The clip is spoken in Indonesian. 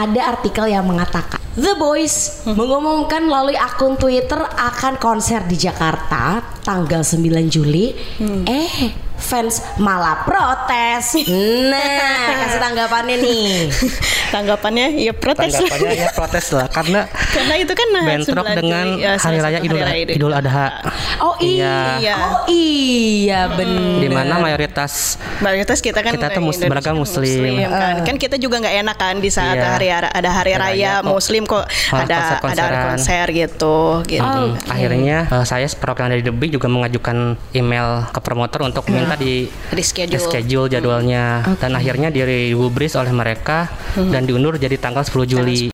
ada artikel yang mengatakan The Boys mengumumkan melalui akun Twitter akan konser di Jakarta tanggal 9 Juli. Eh, fans malah protes. Nah, kasih tanggapannya nih. Tanggapannya ya protes. Tanggapannya ya protes lah karena Karena itu kan nah, bentrok 9 dengan ya, hari raya Idul, hari raya Idul Adha. Oh iya. Iya. Oh iya bener. Di mana mayoritas Mayoritas kita kan Kita tuh mus- Indonesia beragam kan muslim. kan. kan kita juga nggak enak kan di saat Iya. hari ada hari raya raya kok kok malah ada ada konser-konseran. konser gitu gitu. Hmm, Akhirnya eh, saya perwakilan dari The Big juga mengajukan email ke promotor untuk minta di Reschedule. schedule jadwalnya dan akhirnya digubris oleh mereka dan diundur jadi tanggal 10 Juli.